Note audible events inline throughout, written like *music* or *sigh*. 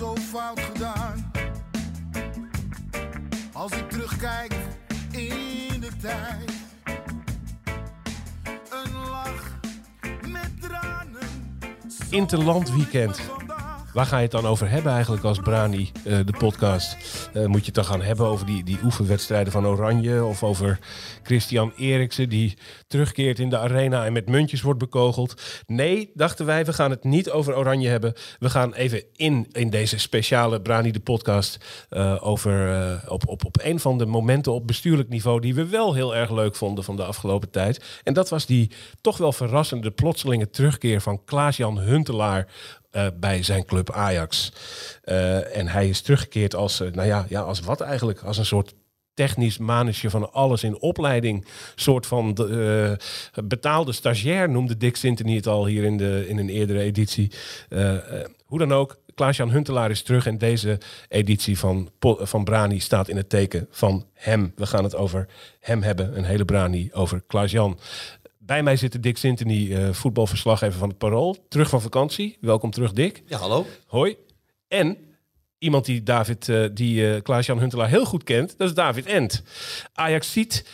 zo fout gedaan. Als ik terugkijk in de tijd, een lach met tranen. Interland weekend. Waar ga je het dan over hebben eigenlijk als Brani, eh, de podcast? Eh, moet je het dan gaan hebben over die, die oefenwedstrijden van Oranje? Of over Christian Eriksen die terugkeert in de arena en met muntjes wordt bekogeld? Nee, dachten wij, we gaan het niet over Oranje hebben. We gaan even in, in deze speciale Brani, de podcast, eh, over eh, op, op, op een van de momenten op bestuurlijk niveau die we wel heel erg leuk vonden van de afgelopen tijd. En dat was die toch wel verrassende plotselinge terugkeer van Klaas-Jan Huntelaar eh, bij zijn club Ajax. Eh, en hij is teruggekeerd als, eh, nou ja, ja, als wat eigenlijk? Als een soort technisch manusje van alles in opleiding. soort van de, betaalde stagiair noemde Dick Sintony het al hier in, de, in een eerdere editie. Hoe dan ook, Klaas-Jan Huntelaar is terug en deze editie van, van Brani staat in het teken van hem. We gaan het over hem hebben, een hele Brani over Klaas-Jan. Bij mij zit Dick Sintony, eh voetbalverslaggever van het Parool. Terug van vakantie. Welkom terug, Dick. Ja, hallo. Hoi. En iemand die David, eh, die eh, Klaas-Jan Huntelaar heel goed kent, dat is David Ent. Ajax ziet,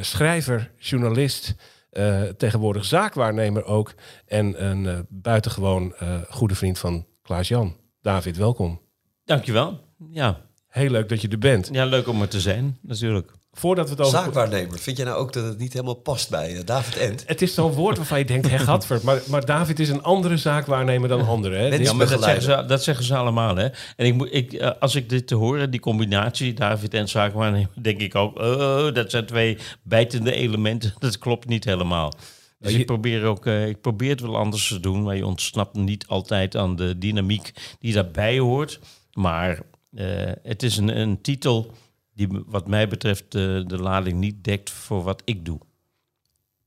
schrijver, journalist, eh, tegenwoordig zaakwaarnemer ook. En een eh, buitengewoon eh, goede vriend van Klaas-Jan. David, welkom. Dankjewel. Ja. Heel leuk dat je er bent. ja, leuk om er te zijn, natuurlijk. Voordat we het over... Zaakwaarnemer. Vind jij nou ook dat het niet helemaal past bij eh, David Ent? Het is zo'n woord waarvan je denkt, hé *laughs* gadver. Maar, maar David is een andere zaakwaarnemer dan anderen. Hè? Ja, maar dat zeggen, ze, dat zeggen ze allemaal, hè. En ik, moet- ik, eh, als ik dit te horen, die combinatie, David en zaakwaarnemer, denk ik ook, oh, dat zijn twee bijtende elementen. *laughs* Dat klopt niet helemaal. Dus je- ik probeer, ook, eh, ik probeer het wel anders te doen, maar je ontsnapt niet altijd aan de dynamiek die daarbij hoort. Maar eh, het is een, een titel die wat mij betreft de, de lading niet dekt voor wat ik doe.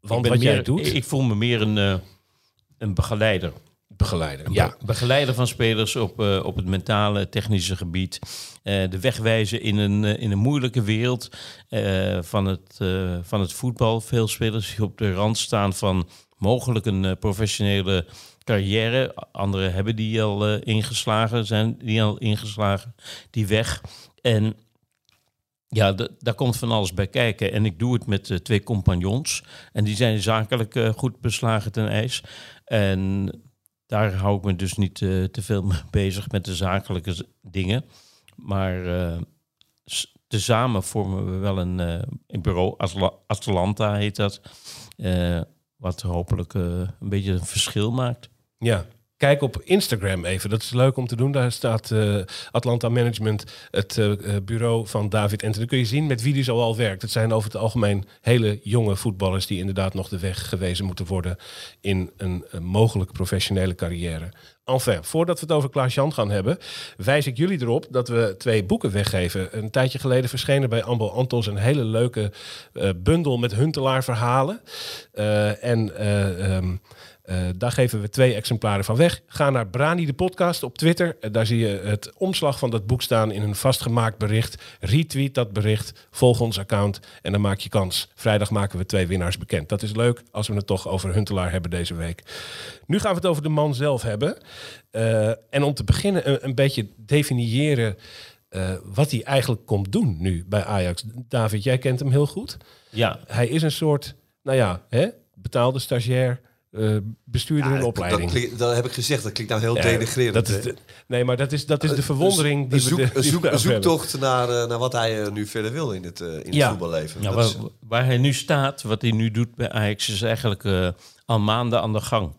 Want Ik wat jij meer- doet, Ik, ik voel me meer een, eh, een begeleider. begeleider. Ja, begeleider van spelers op, eh, op het mentale, technische gebied. Eh, de weg wijzen in een, eh, in een moeilijke wereld eh, van, het, eh, van het voetbal. Veel spelers die op de rand staan van mogelijk een eh, professionele carrière. Anderen hebben die al eh, ingeslagen, zijn die al ingeslagen, die weg. En ja, daar komt van alles bij kijken. En ik doe het met eh, twee compagnons. En die zijn zakelijk eh, goed beslagen ten ijs. En daar hou ik me dus niet eh, te veel mee *laughs* bezig met de zakelijke dingen. Maar tezamen vormen we wel een, een bureau, Atla- Atalanta heet dat. wat hopelijk een beetje een verschil maakt. Ja. Kijk op Instagram even. Dat is leuk om te doen. Daar staat eh, Atlanta Management, het eh, eh, bureau van David Enten. Dan kun je zien met wie die zo al werkt. Het zijn over het algemeen hele jonge voetballers die inderdaad nog de weg gewezen moeten worden in een, eh, mogelijk professionele carrière. Enfin, voordat we het over Klaas-Jan gaan hebben, wijs ik jullie erop dat we twee boeken weggeven. Een tijdje geleden verschenen bij Ambo Antos een hele leuke bundel met Huntelaar verhalen. En eh, eh, daar geven we twee exemplaren van weg. Ga naar Brani de podcast op Twitter. Eh, daar zie je het omslag van dat boek staan in een vastgemaakt bericht. Retweet dat bericht, volg ons account en dan maak je kans. Vrijdag maken we twee winnaars bekend. Dat is leuk als we het toch over Huntelaar hebben deze week. Nu gaan we het over de man zelf hebben. Eh, en om te beginnen een, een beetje definiëren wat hij eigenlijk komt doen nu bij Ajax. David, jij kent hem heel goed. Ja, Hij is een soort, nou ja, hè, betaalde stagiair, eh, bestuurder in dat, opleiding. dat, klinkt- dat heb ik gezegd. Dat klinkt nou heel Ja, denigrerend. dat is hè. de- nee, maar dat is, dat is de Een- verwondering die een, zoek, we de, een, die zoek, we een hebben. zoektocht naar, eh, naar wat hij eh, nu verder wil in het, eh, in het Ja. voetballeven. Ja, Dat waar, is- waar hij nu staat, wat hij nu doet bij Ajax, is eigenlijk eh, al maanden aan de gang.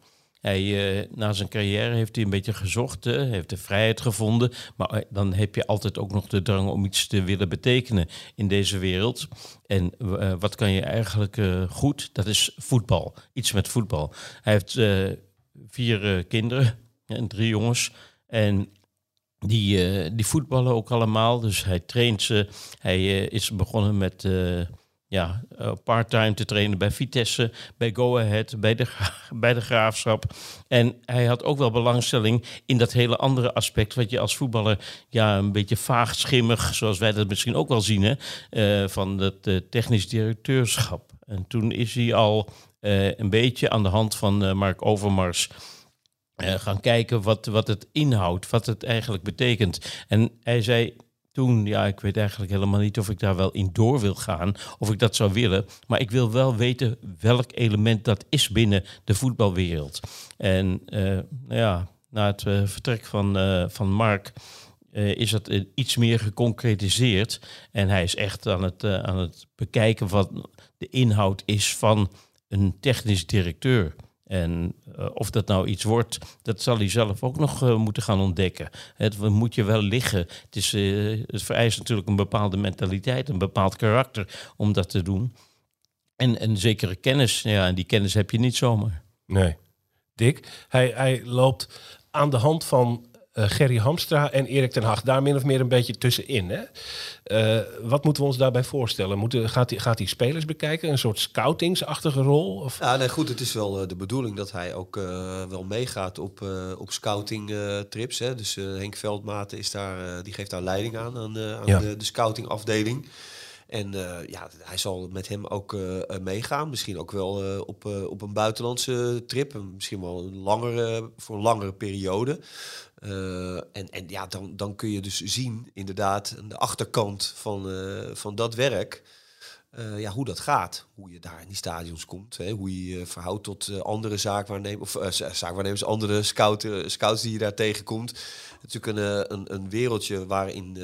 Hij, eh, na zijn carrière heeft hij een beetje gezocht, heeft de vrijheid gevonden. Maar eh, dan heb je altijd ook nog de drang om iets te willen betekenen in deze wereld. En eh, wat kan je eigenlijk goed? Dat is voetbal. Iets met voetbal. Hij heeft vier kinderen en drie jongens. En die, die voetballen ook allemaal. Dus hij traint ze. Hij is begonnen met ja, eh, part-time te trainen bij Vitesse, bij Go Ahead, bij de, *laughs* bij de Graafschap. En hij had ook wel belangstelling in dat hele andere aspect... wat je als voetballer ja, een beetje vaag schimmig... zoals wij dat misschien ook wel zien, hè, eh, van het eh, technisch directeurschap. En toen is hij al een beetje aan de hand van Mark Overmars... gaan kijken wat, wat het inhoudt, wat het eigenlijk betekent. En hij zei toen, ja, ik weet eigenlijk helemaal niet of ik daar wel in door wil gaan, of ik dat zou willen. Maar ik wil wel weten welk element dat is binnen de voetbalwereld. En eh, ja, na het eh, vertrek van, eh, van Mark is dat iets meer geconcretiseerd. En hij is echt aan het, aan het bekijken wat de inhoud is van een technisch directeur. En eh, of dat nou iets wordt, dat zal hij zelf ook nog eh, moeten gaan ontdekken. Het moet je wel liggen. Het, is, eh, het vereist natuurlijk een bepaalde mentaliteit, een bepaald karakter om dat te doen. En een zekere kennis. Ja, en die kennis heb je niet zomaar. Nee. Dick, hij, hij loopt aan de hand van Gerry Hamstra en Erik ten Hag daar min of meer een beetje tussenin. Hè? Eh, wat moeten we ons daarbij voorstellen? Moeten, gaat, hij, gaat hij spelers bekijken? Een soort scoutingsachtige rol? Of? Ja, nee, goed. Het is wel eh, de bedoeling dat hij ook eh, wel meegaat op, eh, op scouting eh, trips. Hè. Dus eh, Henk Veldmaten is daar, eh, die geeft daar leiding aan, aan, eh, aan Ja. de, de scoutingafdeling. En eh, ja, hij zal met hem ook eh, eh, meegaan. Misschien ook wel op, op een buitenlandse trip. En Misschien wel een langere, voor een langere periode. En, en ja, dan, dan kun je dus zien, inderdaad, de achterkant van, van dat werk. ja, hoe dat gaat. Hoe je daar in die stadions komt. Hè, hoe je je verhoudt tot andere zaakwaarnemers. Of za- zaakwaarnemers, andere scout, eh, scouts die je daar tegenkomt. Natuurlijk een, een, een wereldje waarin.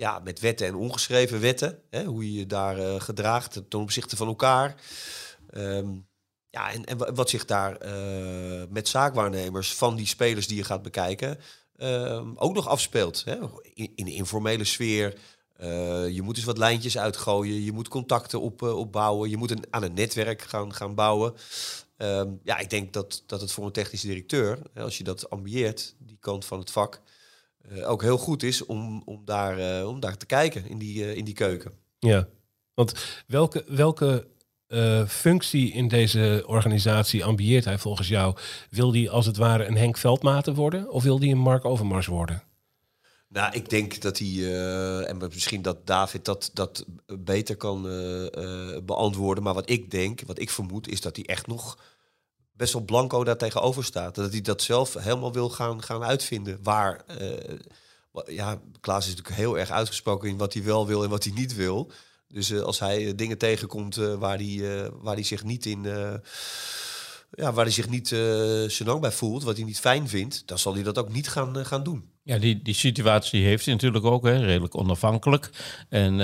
Ja, met wetten en ongeschreven wetten. Hè, hoe je je daar eh, gedraagt ten opzichte van elkaar. Ehm, ja, en, en wa- wat zich daar eh, met zaakwaarnemers van die spelers die je gaat bekijken ehm, ook nog afspeelt. Hè? In, in de informele sfeer. Eh, je moet eens wat lijntjes uitgooien. Je moet contacten op, eh, opbouwen. Je moet een, aan een netwerk gaan, gaan bouwen. Ehm, ja, ik denk dat, dat het voor een technische directeur, hè, als je dat ambieert, die kant van het vak, eh, ook heel goed is om, om, daar, eh, om daar te kijken in die, eh, in die keuken. Ja, want welke, welke functie in deze organisatie ambieert hij volgens jou? Wil hij als het ware een Henk Veldmaten worden of wil hij een Mark Overmars worden? Nou, ik denk dat hij, en misschien dat David dat, dat beter kan beantwoorden. Maar wat ik denk, wat ik vermoed, is dat hij echt nog best wel blanco daar tegenover staat. Dat hij dat zelf helemaal wil gaan, gaan uitvinden. Waar, eh, ja, Klaas is natuurlijk heel erg uitgesproken in wat hij wel wil en wat hij niet wil. Dus eh, als hij eh, dingen tegenkomt waar, hij, waar hij zich niet in... ja, waar hij zich niet uh, bij voelt, wat hij niet fijn vindt, dan zal hij dat ook niet gaan, gaan doen. Ja, die, die situatie heeft hij natuurlijk ook, hè, redelijk onafhankelijk. En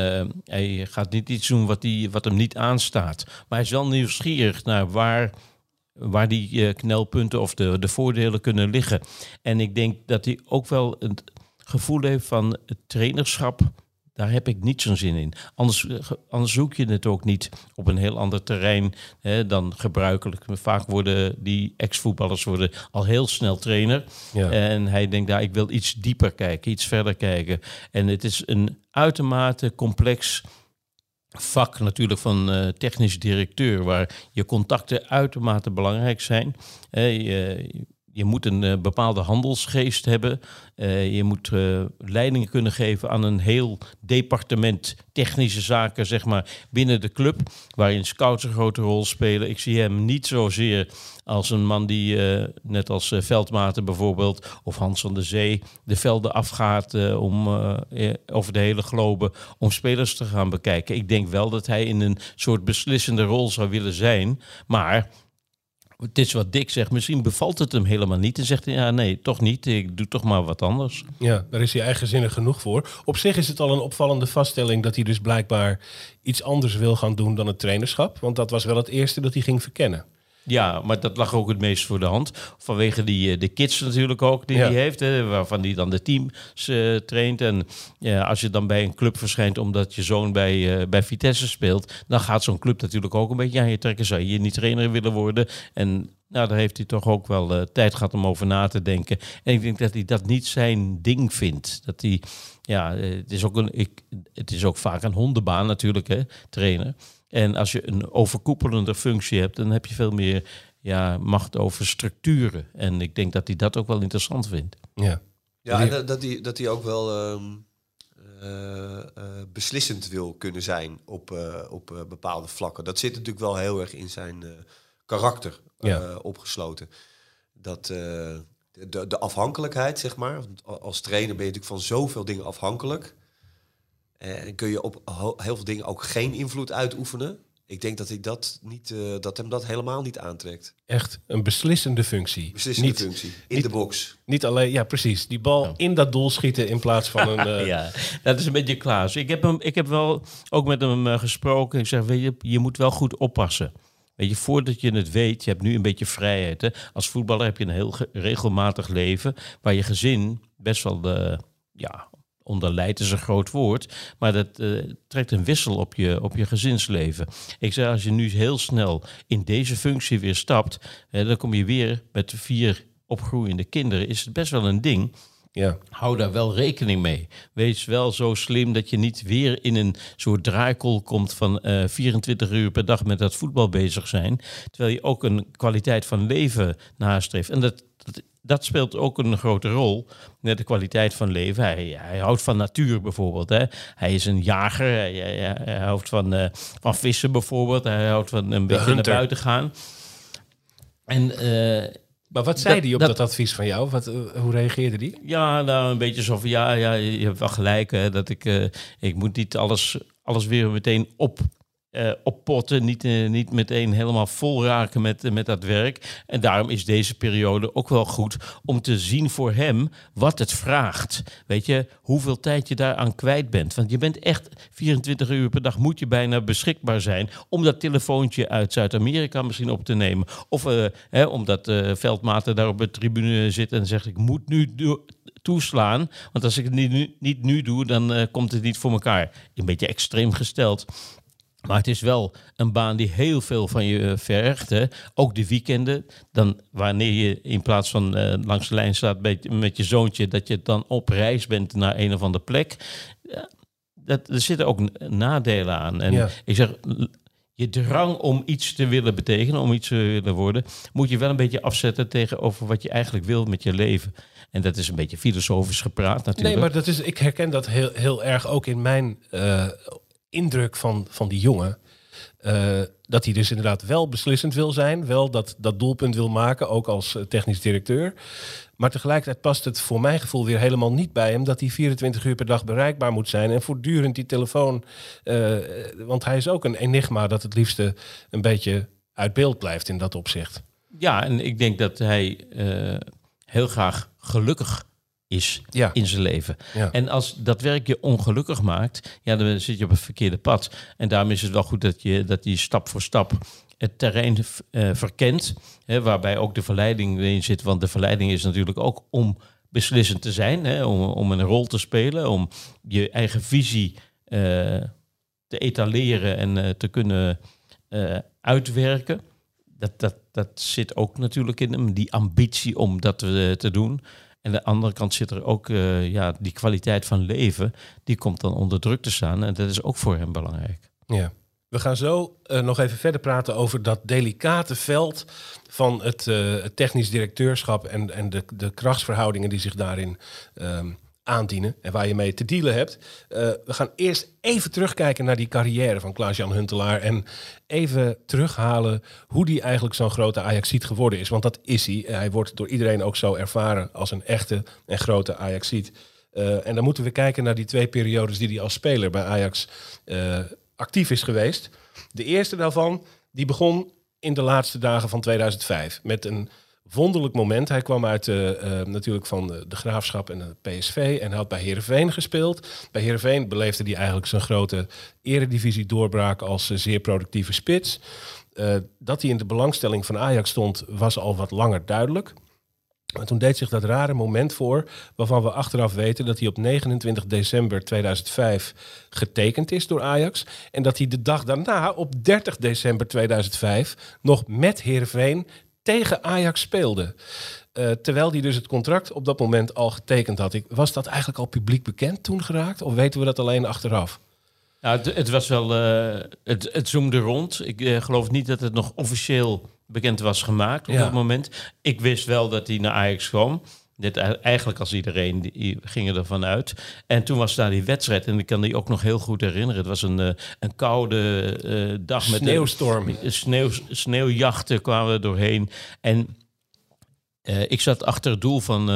hij gaat niet iets doen wat, die, wat hem niet aanstaat. Maar hij is wel nieuwsgierig naar waar, waar die eh, knelpunten of de, de voordelen kunnen liggen. En ik denk dat hij ook wel het gevoel heeft van het trainerschap. Daar heb ik niet zo'n zin in. Anders, eh, anders zoek je het ook niet op een heel ander terrein hè, dan gebruikelijk. Vaak worden die ex-voetballers worden al heel snel trainer. Ja. En hij denkt, daar ik wil iets dieper kijken, iets verder kijken. En het is een uitermate complex vak natuurlijk van eh, technisch directeur, waar je contacten uitermate belangrijk zijn. Eh, je, je moet een eh, bepaalde handelsgeest hebben. Eh, je moet eh, leiding kunnen geven aan een heel departement technische zaken, zeg maar, binnen de club, waarin scouts een grote rol spelen. Ik zie hem niet zozeer als een man die, net als Veldmaten bijvoorbeeld, of Hans van der Zee, de velden afgaat om, over de hele globe om spelers te gaan bekijken. Ik denk wel dat hij in een soort beslissende rol zou willen zijn, maar het is wat Dick zegt, misschien bevalt het hem helemaal niet. En zegt hij, ja nee, toch niet, ik doe toch maar wat anders. Ja, daar is hij eigenzinnig genoeg voor. Op zich is het al een opvallende vaststelling dat hij dus blijkbaar iets anders wil gaan doen dan het trainerschap. Want dat was wel het eerste dat hij ging verkennen. Ja, maar dat lag ook het meest voor de hand. Vanwege die, eh, de kids natuurlijk ook die Ja. hij heeft. Hè, waarvan hij dan de teams eh, traint. En ja, als je dan bij een club verschijnt omdat je zoon bij, eh, bij Vitesse speelt... dan gaat zo'n club natuurlijk ook een beetje aan je trekken. Zou je niet trainer willen worden? En nou, daar heeft hij toch ook wel eh, tijd gehad om over na te denken. En ik denk dat hij dat niet zijn ding vindt. Dat hij... Ja, eh, het is, ook een, ik, het is ook vaak een hondenbaan natuurlijk, hè, trainer. En als je een overkoepelende functie hebt, dan heb je veel meer ja, macht over structuren. En ik denk dat hij dat ook wel interessant vindt. Ja. Ja, en dat, dat, hij, dat hij ook wel ehm, eh, eh, beslissend wil kunnen zijn op, eh, op bepaalde vlakken. Dat zit natuurlijk wel heel erg in zijn eh, karakter eh, Ja. opgesloten. dat eh, de, de afhankelijkheid, zeg maar. Als trainer ben je natuurlijk van zoveel dingen afhankelijk. En kun je op heel veel dingen ook geen invloed uitoefenen. Ik denk dat, hij dat, niet, eh, dat hem dat helemaal niet aantrekt. Echt een beslissende functie. Beslissende niet, functie. In niet- de box. niet alleen, ja precies, die bal in dat doel schieten in plaats van een... *laughs* eh, ja, dat is een beetje Klaas. Ik heb, hem, ik heb wel ook met hem eh, gesproken. Ik zeg, weet je, je moet wel goed oppassen. Weet je, voordat je het weet, je hebt nu een beetje vrijheid. Hè? Als voetballer heb je een heel ge- regelmatig leven... waar je gezin best wel eh, ja, onder lijdt is een groot woord... maar dat eh, trekt een wissel op je, op je gezinsleven. Ik zeg, als je nu heel snel in deze functie weer stapt... hè, dan kom je weer met vier opgroeiende kinderen. Is het best wel een ding ja. hou daar wel rekening mee. Wees wel zo slim dat je niet weer in een soort draaikolk komt van eh 24 uur per dag met dat voetbal bezig zijn. Terwijl je ook een kwaliteit van leven nastreeft. En dat, dat, dat speelt ook een grote rol. De kwaliteit van leven. Hij, hij houdt van natuur bijvoorbeeld. Hè. Hij is een jager. Hij, hij- hij houdt van, eh, van vissen bijvoorbeeld. Hij houdt van een beetje naar buiten gaan. En eh, Maar wat zei hij op dat, dat- advies van jou? Wat, eh, hoe reageerde die? Ja, nou een beetje zo van ja, ja je hebt wel gelijk. Hè, dat ik, ik moet niet alles, alles weer meteen op, eh, oppotten. Niet, eh, niet meteen helemaal vol raken met, eh, met dat werk. En daarom is deze periode ook wel goed om te zien voor hem wat het vraagt. Weet je, hoeveel tijd je daaraan kwijt bent. Want je bent echt 24 uur per dag moet je bijna beschikbaar zijn om dat telefoontje uit Zuid-Amerika misschien op te nemen. Of hè, omdat Veldmaten daar op de tribune zit en zegt ik moet nu toeslaan. Want als ik het niet nu, niet nu doe, dan komt het niet voor elkaar. Een beetje extreem gesteld. Maar het is wel een baan die heel veel van je eh, vergt. Hè. Ook de weekenden. Dan wanneer je in plaats van eh, langs de lijn staat met, met je zoontje, dat je dan op reis bent naar een of andere plek. Ja, dat, er zitten ook nadelen aan. En Ja. ik zeg, je drang om iets te willen betekenen, om iets te willen worden, moet je wel een beetje afzetten tegenover wat je eigenlijk wil met je leven. En dat is een beetje filosofisch gepraat natuurlijk. Nee, maar dat is, ik herken dat heel, heel erg ook in mijn eh, indruk van, van die jongen. Eh, dat hij dus inderdaad wel beslissend wil zijn. Wel dat, dat doelpunt wil maken, ook als eh, technisch directeur. Maar tegelijkertijd past het voor mijn gevoel weer helemaal niet bij hem... dat hij 24 uur per dag bereikbaar moet zijn... en voortdurend die telefoon... eh, want hij is ook een enigma dat het liefste een beetje uit beeld blijft in dat opzicht. Ja, en ik denk dat hij heel graag gelukkig is Ja. in zijn leven. Ja. En als dat werk je ongelukkig maakt, ja, dan zit je op het verkeerde pad. En daarom is het wel goed dat je, dat je stap voor stap het terrein eh, verkent, hè, waarbij ook de verleiding erin zit. Want de verleiding is natuurlijk ook om beslissend te zijn, hè, om, om een rol te spelen, om je eigen visie eh, te etaleren en eh, te kunnen uitwerken. Dat, dat, dat zit ook natuurlijk in hem, die ambitie om dat te doen. En aan de andere kant zit er ook eh, ja, die kwaliteit van leven, die komt dan onder druk te staan. En dat is ook voor hem belangrijk. Ja. We gaan zo eh, nog even verder praten over dat delicate veld van het, eh, het technisch directeurschap en, en de, de krachtsverhoudingen die zich daarin ehm, aandienen en waar je mee te dealen hebt. Eh, we gaan eerst even terugkijken naar die carrière van Klaas-Jan Huntelaar en even terughalen hoe die eigenlijk zo'n grote Ajaxiet geworden is. Want dat is hij. Hij wordt door iedereen ook zo ervaren als een echte en grote Ajaxiet. Eh, en dan moeten we kijken naar die twee periodes die hij als speler bij Ajax eh, actief is geweest. De eerste daarvan, die begon in de laatste dagen van 2005 met een wonderlijk moment. Hij kwam uit eh, eh, natuurlijk van de, de Graafschap en de PSV en had bij Heerenveen gespeeld. Bij Heerenveen beleefde hij eigenlijk zijn grote eredivisie doorbraak als eh, zeer productieve spits. Dat hij in de belangstelling van Ajax stond, was al wat langer duidelijk. Maar toen deed zich dat rare moment voor, waarvan we achteraf weten dat hij op 29 december 2005 getekend is door Ajax. En dat hij de dag daarna, op 30 december 2005, nog met Heerenveen tegen Ajax speelde. Eh, terwijl hij dus het contract op dat moment al getekend had. Ik, was dat eigenlijk al publiek bekend toen geraakt? Of weten we dat alleen achteraf? Nou, het, het was wel, eh, het, het zoomde rond. Ik eh, geloof niet dat het nog officieel bekend was gemaakt op Ja. dat moment. Ik wist wel dat hij naar Ajax kwam. Dit, e- eigenlijk als iedereen die, gingen ervan uit. En toen was daar die wedstrijd. En ik kan die ook nog heel goed herinneren. Het was een, eh, een koude eh, dag met Sneeuwstorm. Een, sneeuw, sneeuwjachten kwamen er doorheen. En Eh, ik zat achter het doel van,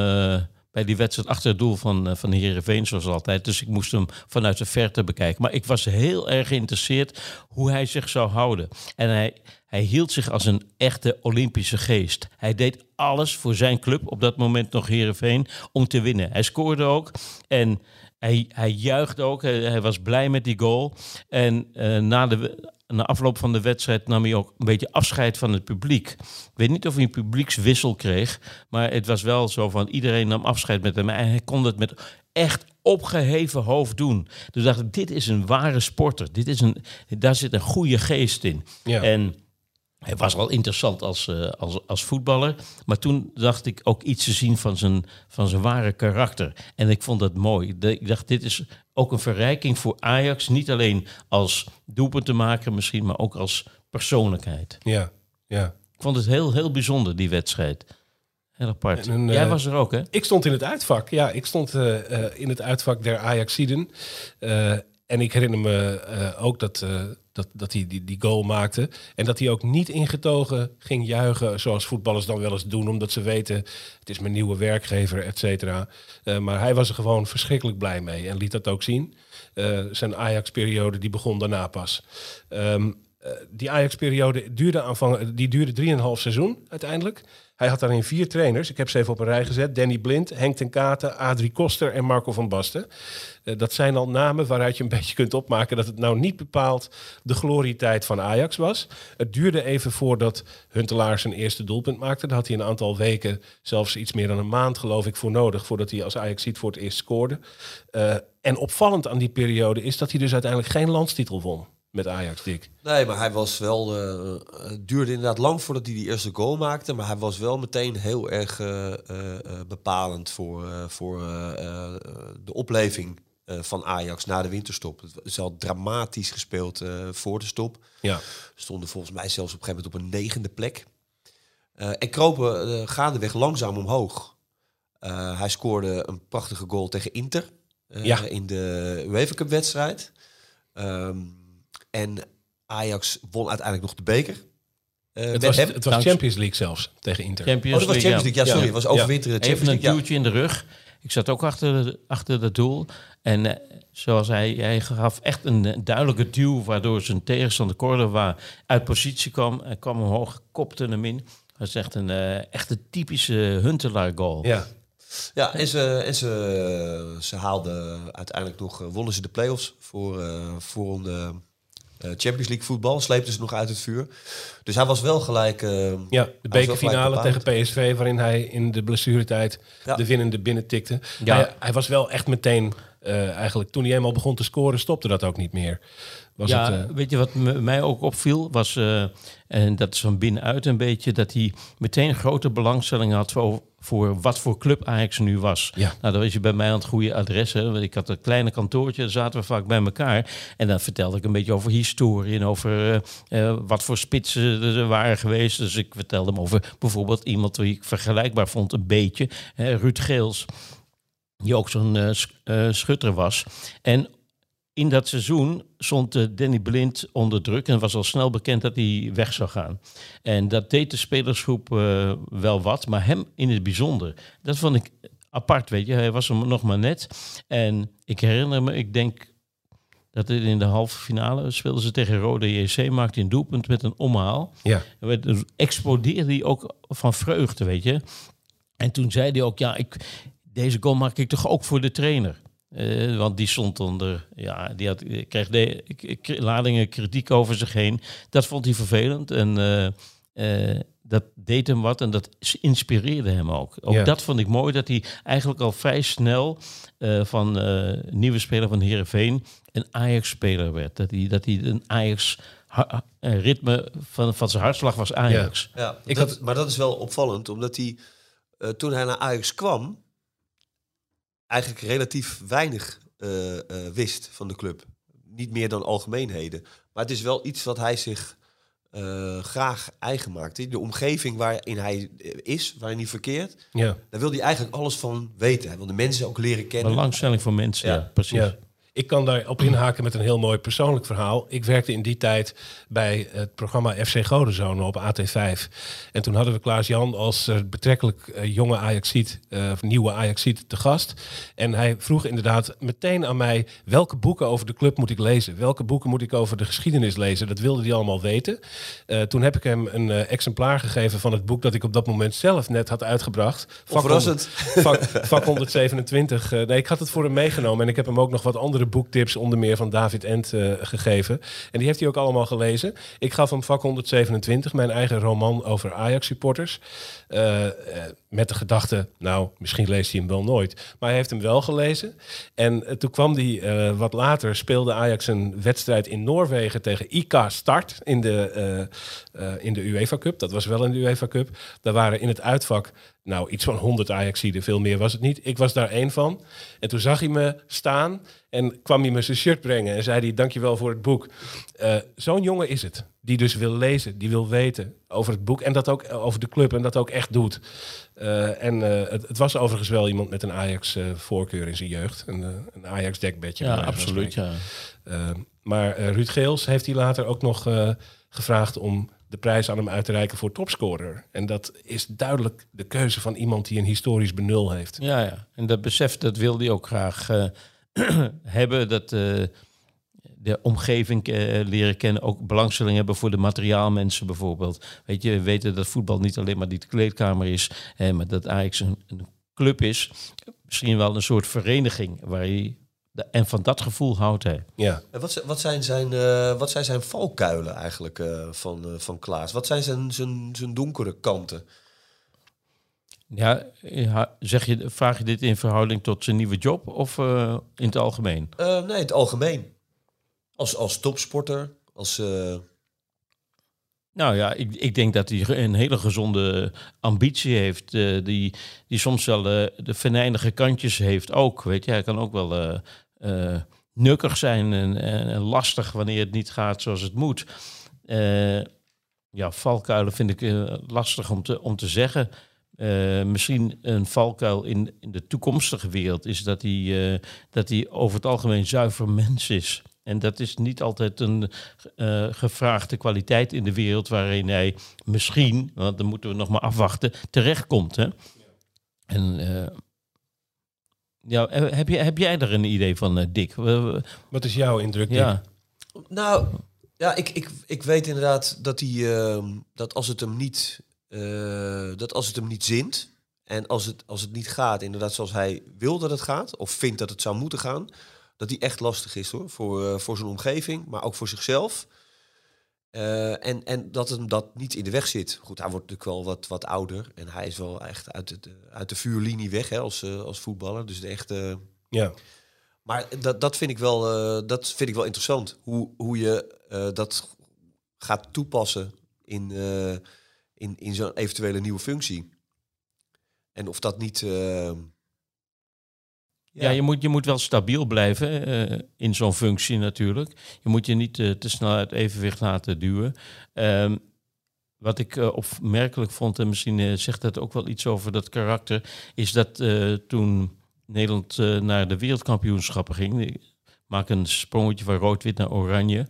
bij die wedstrijd achter het doel van, van Heerenveen, zoals altijd. Dus ik moest hem vanuit de verte bekijken. Maar ik was heel erg geïnteresseerd hoe hij zich zou houden. En hij, hij hield zich als een echte Olympische geest. Hij deed alles voor zijn club, op dat moment nog Heerenveen, om te winnen. Hij scoorde ook en hij, hij juichte ook. Hij, hij was blij met die goal. En uh, na de na afloop van de wedstrijd nam hij ook een beetje afscheid van het publiek. Ik weet niet of hij een publiekswissel kreeg, maar het was wel zo van iedereen nam afscheid met hem. En hij kon het met echt opgeheven hoofd doen. Dus dacht ik, dit is een ware sporter. Dit is een, daar zit een goede geest in. Ja. En hij was wel interessant als, uh, als, als voetballer. Maar toen dacht ik ook iets te zien van zijn, van zijn ware karakter. En ik vond dat mooi. De, ik dacht, dit is ook een verrijking voor Ajax. Niet alleen als doelpunt te maken misschien, maar ook als persoonlijkheid. Ja, ja. Ik vond het heel, heel bijzonder, die wedstrijd. Heel apart. En een, Jij eh, was er ook, hè? Ik stond in het uitvak. Ja, ik stond eh, eh, in het uitvak der Ajaxiden. Eh en ik herinner me eh, ook dat, eh, dat, dat hij die, die goal maakte. En dat hij ook niet ingetogen ging juichen zoals voetballers dan wel eens doen. Omdat ze weten, het is mijn nieuwe werkgever, et cetera. Eh, maar hij was er gewoon verschrikkelijk blij mee. En liet dat ook zien. Eh, zijn Ajax-periode die begon daarna pas. Ehm, eh, die Ajax-periode duurde, aanvang, die duurde 3,5 seizoen uiteindelijk. Hij had daarin vier trainers. Ik heb ze even op een rij gezet. Danny Blind, Henk ten Katen, Adrie Koster en Marco van Basten. Uh, dat zijn al namen waaruit je een *laughs* beetje kunt opmaken... dat het nou niet bepaald de glorietijd van Ajax was. Het duurde even voordat Huntelaar zijn eerste doelpunt maakte. Daar had hij een aantal weken, zelfs iets meer dan een maand geloof ik... voor nodig voordat hij als Ajax ziet voor het eerst scoorde. Uh, en opvallend aan die periode is dat hij dus uiteindelijk geen landstitel won met Ajax, Dick. Nee, maar hij was wel... Uh, het duurde inderdaad lang voordat hij die eerste goal maakte. Maar hij was wel meteen heel erg uh, uh, bepalend voor, voor de opleving van Ajax na de winterstop. Het is al dramatisch gespeeld voor de stop. Ja. Stonden volgens mij zelfs op een gegeven moment op een negende plek. en kropen gaandeweg langzaam omhoog. hij scoorde een prachtige goal tegen Inter. ja. In de UEFA Cup wedstrijd. Um, en Ajax won uiteindelijk nog de beker. Uh, het was, het was Champions League zelfs tegen Inter. oh, Champions dat was Champions League. Ja, sorry. Het was overwinteren. Ja. Even een duwtje in de rug. Ik zat ook achter, achter het doel. En uh, zoals hij, hij gaf echt een duidelijke duw... waardoor zijn tegenstander Cordova uit positie kwam. Hij kwam omhoog, kopte hem in. Dat is echt een uh, echt een typische Huntelaar goal. Ja. Ja, en ze, en ze, ze haalden uiteindelijk nog... wonnen ze de play-offs voor, voor een... Uh, Champions League voetbal, sleepte ze nog uit het vuur. Dus hij was wel gelijk. Uh, ja, de bekerfinale tegen PSV, waarin hij in de blessuretijd ja. de winnende binnen tikte. Ja. Hij, hij, was wel echt meteen, uh, eigenlijk toen hij eenmaal begon te scoren, stopte dat ook niet meer. Was ja, het, weet je wat mij ook opviel? Was, uh, en dat is van binnenuit een beetje, dat hij meteen grote belangstelling had voor, voor wat voor club Ajax nu was. Ja. Nou, dan was je bij mij aan het goede adres. Hè? Want ik had een kleine kantoortje, daar zaten we vaak bij elkaar. En dan vertelde ik een beetje over historie en over uh, wat voor spitsen er waren geweest. Dus ik vertelde hem over bijvoorbeeld iemand die ik vergelijkbaar vond, een beetje. Hè, Ruud Geels, die ook zo'n uh, schutter was. En in dat seizoen stond uh, Danny Blind onder druk en was al snel bekend dat hij weg zou gaan. En dat deed de spelersgroep uh, wel wat, maar hem in het bijzonder. Dat vond ik apart, weet je. Hij was er nog maar net. En ik herinner me, ik denk dat in de halve finale speelden ze tegen Rode JC, maakte een doelpunt met een omhaal. Ja. En explodeerde hij ook van vreugde, weet je. En toen zei hij ook, ja, ik, deze goal maak ik toch ook voor de trainer. Uh, want die stond onder, ja, die had, kreeg de, ladingen kritiek over zich heen. Dat vond hij vervelend en uh, uh, dat deed hem wat en dat inspireerde hem ook. Ook Ja. dat vond ik mooi, dat hij eigenlijk al vrij snel van nieuwe speler van Heerenveen een Ajax-speler werd. Dat hij, dat hij een Ajax-ritme van, van zijn hartslag was Ajax. Ja, Ik dat, had- maar dat is wel opvallend, omdat hij eh, toen hij naar Ajax kwam, eigenlijk relatief weinig eh, eh, wist van de club. Niet meer dan algemeenheden. Maar het is wel iets wat hij zich eh, graag eigen maakt. De omgeving waarin hij is, waarin hij verkeert, Ja. daar wil hij eigenlijk alles van weten. Hij wil de mensen ook leren kennen. Belangstelling voor mensen, ja, Ja. precies. Ja. Ik kan daarop inhaken met een heel mooi persoonlijk verhaal. Ik werkte in die tijd bij het programma FC Godenzone op AT5. En toen hadden we Klaas-Jan als uh, betrekkelijk uh, jonge Ajaxiet, uh, of nieuwe Ajaxiet, te gast. En hij vroeg inderdaad meteen aan mij... welke boeken over de club moet ik lezen? Welke boeken moet ik over de geschiedenis lezen? Dat wilde hij allemaal weten. toen heb ik hem een exemplaar gegeven van het boek... dat ik op dat moment zelf net had uitgebracht. Vak, 100, vak, vak 127. nee, ik had het voor hem meegenomen. En ik heb hem ook nog wat andere boektips, onder meer van David Ent, uh, gegeven. En die heeft hij ook allemaal gelezen. Ik gaf hem vak 127, mijn eigen roman over Ajax-supporters. Uh, met de gedachte, nou, misschien leest hij hem wel nooit. Maar hij heeft hem wel gelezen. En toen kwam hij, wat later speelde Ajax een wedstrijd in Noorwegen tegen IK Start in de, in de UEFA Cup. Dat was wel de UEFA Cup. Daar waren in het uitvak nou, iets van 100 Ajaxiden, veel meer was het niet. Ik was daar één van. En toen zag hij me staan en kwam hij me zijn shirt brengen en zei hij, dankjewel voor het boek. Uh, Zo'n jongen is het, die dus wil lezen, die wil weten over het boek en dat ook over de club en dat ook echt doet. Uh, en uh, het, het, was overigens wel iemand met een Ajax-voorkeur in zijn jeugd. Een, een Ajax-dekbedje. Ja, absoluut, ja. maar Ruud Geels heeft hij later ook nog gevraagd om de prijs aan hem uit te reiken voor topscorer. En dat is duidelijk de keuze van iemand die een historisch benul heeft. Ja, ja. en dat besef dat wil hij ook graag uh, *clears throat* hebben. Dat uh, de omgeving uh, leren kennen, ook belangstelling hebben voor de materiaalmensen bijvoorbeeld. Weet je, we weten dat voetbal niet alleen maar die kleedkamer is, hè, maar dat eigenlijk een, een club is. Misschien wel een soort vereniging waar je en van dat gevoel houdt hij. Ja. Wat, wat, zijn, zijn, uh, wat zijn zijn valkuilen eigenlijk uh, van, uh, van Klaas? Wat zijn zijn, zijn, zijn donkere kanten? Ja, zeg je, vraag je dit in verhouding tot zijn nieuwe job of in het algemeen? nee, in het algemeen. Als, als topsporter, als... Nou ja, ik, ik denk dat hij een hele gezonde ambitie heeft. die, die soms wel de venijnige kantjes heeft ook. Weet je, hij kan ook wel uh, nukkig zijn en, en, lastig wanneer het niet gaat zoals het moet. Ja, valkuilen vind ik lastig om te, om te zeggen. misschien een valkuil in, in de toekomstige wereld is dat hij, dat hij over het algemeen zuiver mens is. En dat is niet altijd een gevraagde kwaliteit in de wereld waarin hij misschien, want dan moeten we nog maar afwachten, terechtkomt. Hè? En ja, eh, heb, je, heb jij er een idee van, uh, Dick? Wat is jouw indruk? Ja. Nou, ja, ik, ik, ik weet inderdaad dat hij uh, dat als het hem niet uh, dat als het hem niet zint en als het, als het niet gaat, inderdaad zoals hij wil dat het gaat, of vindt dat het zou moeten gaan, dat hij echt lastig is hoor, voor, voor zijn omgeving, maar ook voor zichzelf. Uh, en, en dat hem dat niet in de weg zit. Goed, hij wordt natuurlijk wel wat, wat ouder. En hij is wel echt uit, het, uit de vuurlinie weg hè, als, uh, als voetballer. Dus de echte. Ja. Maar dat, dat, vind ik wel, dat vind ik wel interessant. Hoe, hoe je dat gaat toepassen in, in, in zo'n eventuele nieuwe functie. En of dat niet ja, je, moet, je moet wel stabiel blijven uh, in zo'n functie natuurlijk. Je moet je niet uh, te snel uit evenwicht laten duwen. Um, wat ik uh, opmerkelijk vond, en misschien zegt dat ook wel iets over dat karakter, is dat toen Nederland naar de wereldkampioenschappen ging, ik maak een sprongetje van rood-wit naar oranje.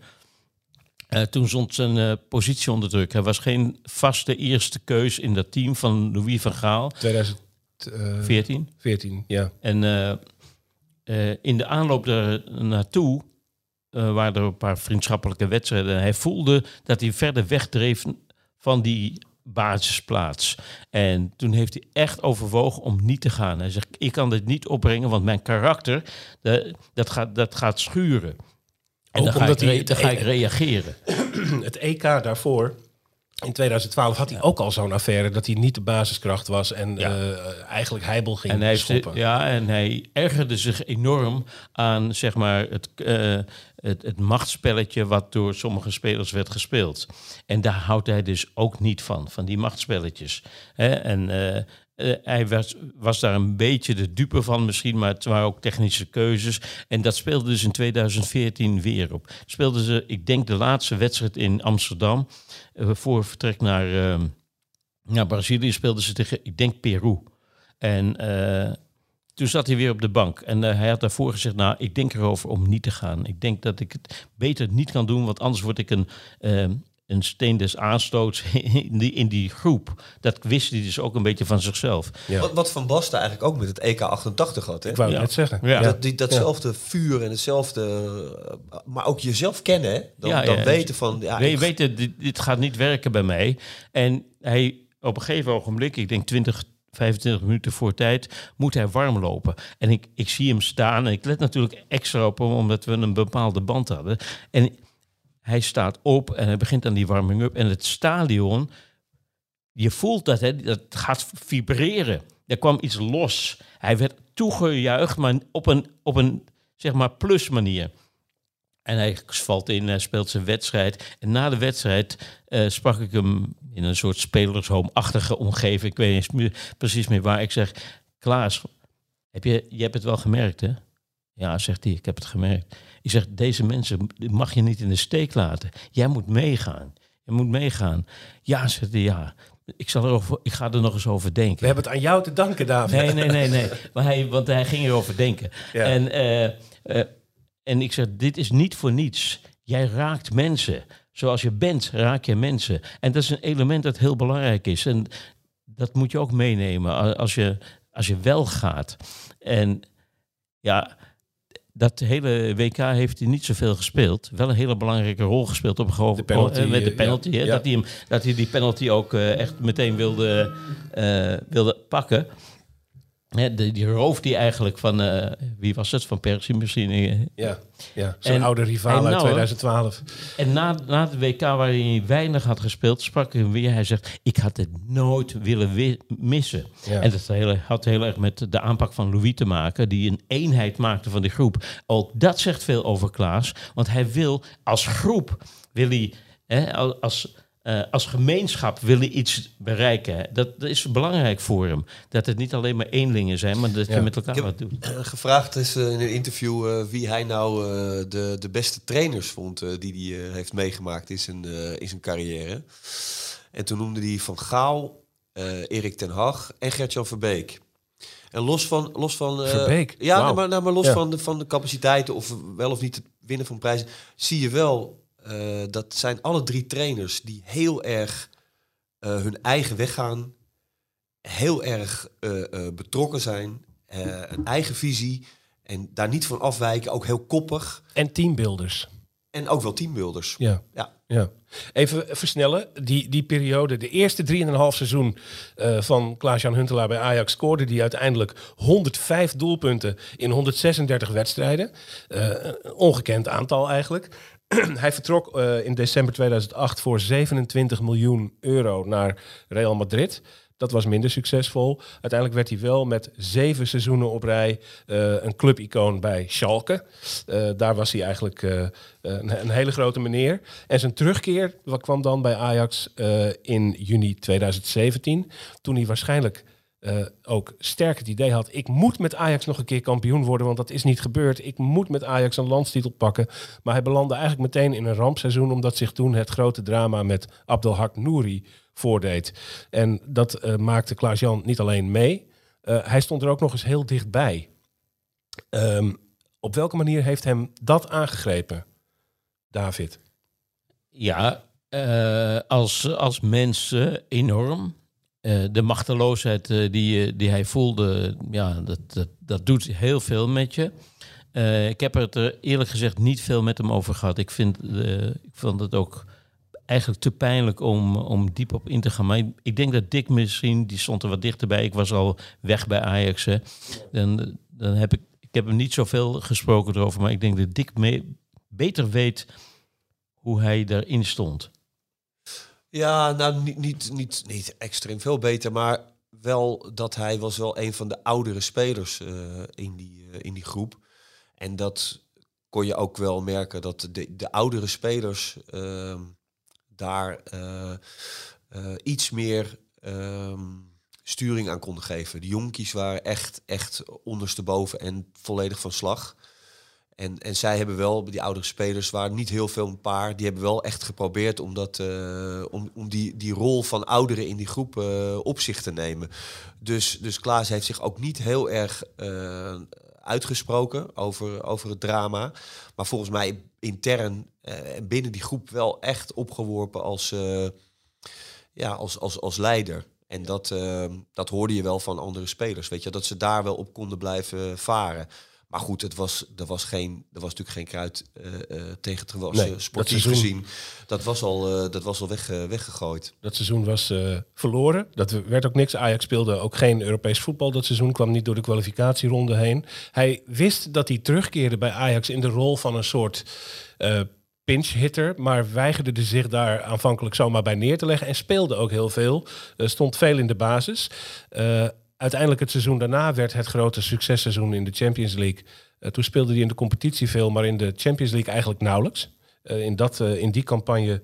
toen stond zijn positie onder druk. Hij was geen vaste eerste keus in dat team van Louis van Gaal. 2000 uh, 14. 14, ja. En uh, uh, in de aanloop er naartoe uh, waren er een paar vriendschappelijke wedstrijden. Hij voelde dat hij verder wegdreef van die basisplaats. En toen heeft hij echt overwogen om niet te gaan. Hij zegt, ik kan dit niet opbrengen, want mijn karakter, dat, gaat, dat gaat schuren. En Ook dan, ga ik, hij, dan ga ik reageren. *clears throat* Het EK daarvoor in 2012 had hij ook al zo'n affaire dat hij niet de basiskracht was en ja. uh, eigenlijk heibel ging en hij schoppen. ja, en hij ergerde zich enorm aan zeg maar, het, uh, het, het machtsspelletje wat door sommige spelers werd gespeeld. En daar houdt hij dus ook niet van, van die machtsspelletjes. Hè? En uh, uh, hij was, was, daar een beetje de dupe van misschien, maar het waren ook technische keuzes. En dat speelde dus in 2014 weer op. Speelden ze, ik denk, de laatste wedstrijd in Amsterdam. Uh, voor vertrek naar, uh, naar Brazilië speelden ze tegen, ik denk, Peru. En toen zat hij weer op de bank. En eh, hij had daarvoor gezegd, nou, ik denk erover om niet te gaan. Ik denk dat ik het beter niet kan doen, want anders word ik een, eh, een steen des aanstoots *laughs* in die, in die groep. Dat wist hij dus ook een beetje van zichzelf. Ja. Wat, wat Van Basten eigenlijk ook met het EK 88 had. Hè? Ik wou Ja. net zeggen. Ja. Dat, die, datzelfde vuur en hetzelfde... eh, Maar ook jezelf kennen, hè? Dan, Ja, dan weten van... Ja, Nee, je ik- weet het, dit, dit gaat niet werken bij mij. En hij op een gegeven ogenblik, ik denk 20, 25 minuten voor tijd, moet hij warm lopen. En ik, ik zie hem staan en ik let natuurlijk extra op hem, omdat we een bepaalde band hadden. En hij staat op en hij begint aan die warming-up. En het stadion, je voelt dat hè, dat gaat vibreren. Er kwam iets los. Hij werd toegejuicht, maar op een, op een zeg maar plus manier. En hij valt in, hij speelt zijn wedstrijd. En na de wedstrijd eh, sprak ik hem in een soort spelershome-achtige omgeving. Ik weet niet precies meer waar. Ik zeg, Klaas, heb je, je hebt het wel gemerkt, hè? Ja, zegt hij, ik heb het gemerkt. Ik zeg, deze mensen mag je niet in de steek laten. Jij moet meegaan. Je moet meegaan. Ja, zegt hij, ja. Ik, zal erover, ik ga er nog eens over denken. We hebben het aan jou te danken, David. Nee, nee, nee, nee. *laughs* Maar hij, want hij ging erover denken. Ja. En, eh, eh, en ik zeg, dit is niet voor niets. Jij raakt mensen. Zoals je bent, raak je mensen. En dat is een element dat heel belangrijk is. En dat moet je ook meenemen als je, als je wel gaat. En ja, dat hele WK heeft hij niet zoveel gespeeld. Wel een hele belangrijke rol gespeeld op een De penalty, met de eh, penalty. ja. hè, Ja. Dat, hij hem, dat hij die penalty ook eh, echt meteen wilde, eh, wilde pakken. Hè, de, die roof die eigenlijk van, eh, wie was het? Van Persie misschien. eh. Ja, ja. zo'n En- oude rivaal uit nou, 2012. En na, na het WK waarin hij weinig had gespeeld, sprak hij weer. Hij zegt, ik had het nooit willen wi- missen. Ja. En dat hele, had heel erg met de aanpak van Louis te maken, die een eenheid maakte van die groep. Ook dat zegt veel over Klaas, want hij wil als groep, wil hij, hè, al- als, eh, als gemeenschap wil hij iets bereiken. Dat, dat is belangrijk voor hem. Dat het niet alleen maar eenlingen zijn, maar dat Ja. je met elkaar wat doet. Eh, gevraagd is eh, in een interview eh, wie hij nou eh, de, de beste trainers vond die hij heeft meegemaakt in zijn, eh, in zijn carrière. En toen noemde hij Van Gaal, eh, Erik ten Hag en Gert-Jan Verbeek. En los van... Los van eh, Verbeek? Ja, nou, maar, nou, maar los Ja. van, de, van de capaciteiten of wel of niet het winnen van prijzen... zie je wel, eh, dat zijn alle drie trainers die heel erg eh, hun eigen weg gaan. Heel erg eh, betrokken zijn. een eigen visie. En daar niet van afwijken. Ook heel koppig. En teambuilders. En ook wel teambuilders. Ja. Ja. ja. Even versnellen. Die, die periode, de eerste 3,5 seizoen van Klaas-Jan Huntelaar bij Ajax... scoorde die uiteindelijk 105 doelpunten in 136 wedstrijden. Ongekend aantal eigenlijk. *clears throat* Hij vertrok eh, in december 2008 voor 27 miljoen euro naar Real Madrid. Dat was minder succesvol. Uiteindelijk werd hij wel met zeven seizoenen op rij eh, een clubicoon bij Schalke. Eh, daar was hij eigenlijk een, een hele grote meneer. En zijn terugkeer wat kwam dan bij Ajax in juni 2017. Toen hij waarschijnlijk eh, ook sterk het idee had... ik moet met Ajax nog een keer kampioen worden... want dat is niet gebeurd. Ik moet met Ajax een landstitel pakken. Maar hij belandde eigenlijk meteen in een rampseizoen... omdat zich toen het grote drama met Abdelhak Nouri voordeed. En dat eh, maakte Klaas-Jan niet alleen mee... eh, hij stond er ook nog eens heel dichtbij. Ehm, op welke manier heeft hem dat aangegrepen, David? Ja, als, als mens eh, enorm. Eh, de machteloosheid eh, die, eh, die hij voelde, ja, dat, dat, dat doet heel veel met je. Ik heb het er eerlijk gezegd niet veel met hem over gehad. Ik, vind, ik vond het ook eigenlijk te pijnlijk om, om diep op in te gaan. Maar ik, denk dat Dick misschien, die stond er wat dichterbij. Ik was al weg bij Ajax. Dan, dan heb ik, ik heb hem niet zoveel gesproken erover. Maar ik denk dat Dick beter weet hoe hij daarin stond. Ja, nou niet, niet, niet, niet extreem veel beter, maar wel dat hij was wel een van de oudere spelers eh, in, die, eh, in die groep. En dat kon je ook wel merken dat de, de oudere spelers ehm, daar eh, iets meer ehm, sturing aan konden geven. De jonkies waren echt, echt ondersteboven en volledig van slag. En, en zij hebben wel, die oudere spelers, waren niet heel veel een paar, die hebben wel echt geprobeerd om, dat, eh, om, om die, die rol van ouderen in die groep eh, op zich te nemen. Dus, dus Klaas heeft zich ook niet heel erg eh, uitgesproken over, over het drama. Maar volgens mij intern en binnen die groep wel echt opgeworpen als, ja, als, als, als leider. En dat, dat hoorde je wel van andere spelers, weet je, dat ze daar wel op konden blijven varen. Maar goed, het was, er, was geen, er was natuurlijk geen kruid eh, eh, tegen te wassen, Nee, dat sportief seizoen- gezien. Dat was al, eh, dat was al weg, weggegooid. Dat seizoen was verloren. Dat werd ook niks. Ajax speelde ook geen Europees voetbal dat seizoen. Kwam niet door de kwalificatieronde heen. Hij wist dat hij terugkeerde bij Ajax in de rol van een soort eh pinch hitter. Maar weigerde zich daar aanvankelijk zomaar bij neer te leggen. En speelde ook heel veel. Stond veel in de basis. Eh, uiteindelijk het seizoen daarna werd het grote successeizoen in de Champions League. Eh, toen speelde hij in de competitie veel, maar in de Champions League eigenlijk nauwelijks. Eh, in, dat, eh, in die campagne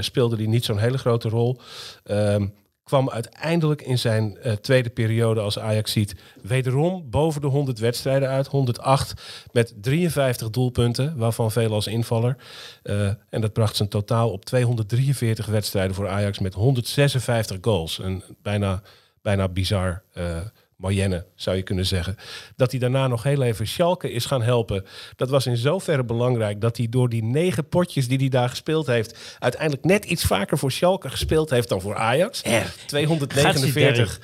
speelde hij niet zo'n hele grote rol. Ehm, kwam uiteindelijk in zijn tweede periode als Ajax ziet wederom boven de 100 wedstrijden uit. 108 met 53 doelpunten, waarvan veel als invaller. En dat bracht zijn totaal op 243 wedstrijden voor Ajax met 156 goals. Een bijna, bijna bizar eh moyenne, zou je kunnen zeggen. Dat hij daarna nog heel even Schalke is gaan helpen. Dat was in zoverre belangrijk dat hij door die negen potjes die hij daar gespeeld heeft... uiteindelijk net iets vaker voor Schalke gespeeld heeft dan voor Ajax. 249,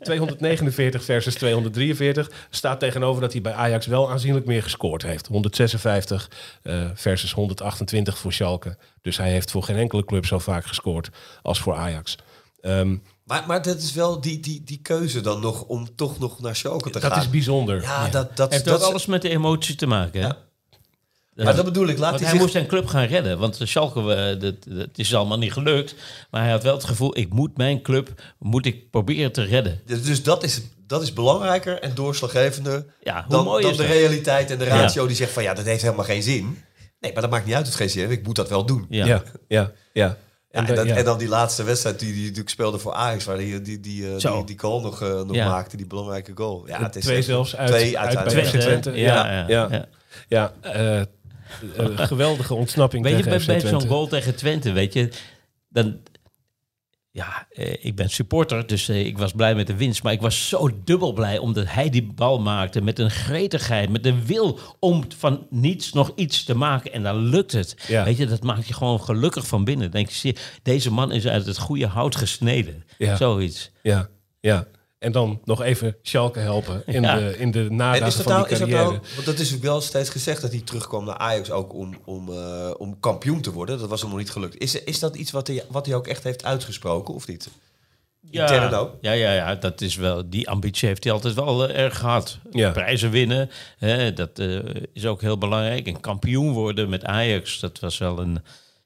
249 *laughs* *laughs* versus 243 staat tegenover dat hij bij Ajax wel aanzienlijk meer gescoord heeft. 156 eh, versus 128 voor Schalke. Dus hij heeft voor geen enkele club zo vaak gescoord als voor Ajax. Ehm, Maar, maar dat is wel die, die, die keuze dan nog om toch nog naar Schalke te dat gaan. is bijzonder. ja, dat, dat, heeft dat, ook alles met de emotie te maken. Hè? Ja. Maar dat bedoel ik, laat Want hij hij zich... moest zijn club gaan redden. Want de Schalke, eh, dat, dat is allemaal niet gelukt. Maar hij had wel het gevoel, ik moet mijn club moet ik proberen te redden. Dus dat is, dat is belangrijker en doorslaggevender Ja, dan, dan de dat? realiteit en de ratio die zegt van ja, dat heeft helemaal geen zin. Nee, maar dat maakt niet uit, het geen zin. Ik moet dat wel doen. Ja. Ja, ja, ja. Ja, en, ja. en dan die laatste wedstrijd die die natuurlijk speelde voor Ajax, waar die, die, die, eh, Zo. die, die goal nog, eh, nog Ja. maakte, die belangrijke goal. Ja, het is twee echt- zelfs uit, twee uit, bij uiteindelijk. FC Twente? Ja, Ja, ja, ja, ja. ja. eh, eh, geweldige ontsnapping Weet je, tegen bij, FC bij zo'n goal tegen Twente, weet je, dan... Ja, eh, ik ben supporter, dus eh, ik was blij met de winst. Maar ik was zo dubbel blij omdat hij die bal maakte met een gretigheid, met een wil om van niets nog iets te maken. En dan lukt het. Ja. Weet je, dat maakt je gewoon gelukkig van binnen. Dan denk je, deze man is uit het goede hout gesneden. Ja. Zoiets. Ja, ja. En dan nog even Schalke helpen in, Ja. de, in de En nadagen is dat, van nou, die is dat carrière. nou, want dat is ook wel steeds gezegd dat hij terugkwam naar Ajax ook om, om, eh, om kampioen te worden. Dat was hem nog niet gelukt. Is, is dat iets wat hij, wat hij ook echt heeft uitgesproken of niet? Ja, ook? ja, ja, ja, dat is wel, die ambitie heeft hij altijd wel eh, erg gehad. Ja. Prijzen winnen, hè, dat eh, is ook heel belangrijk. En kampioen worden met Ajax, dat was wel een,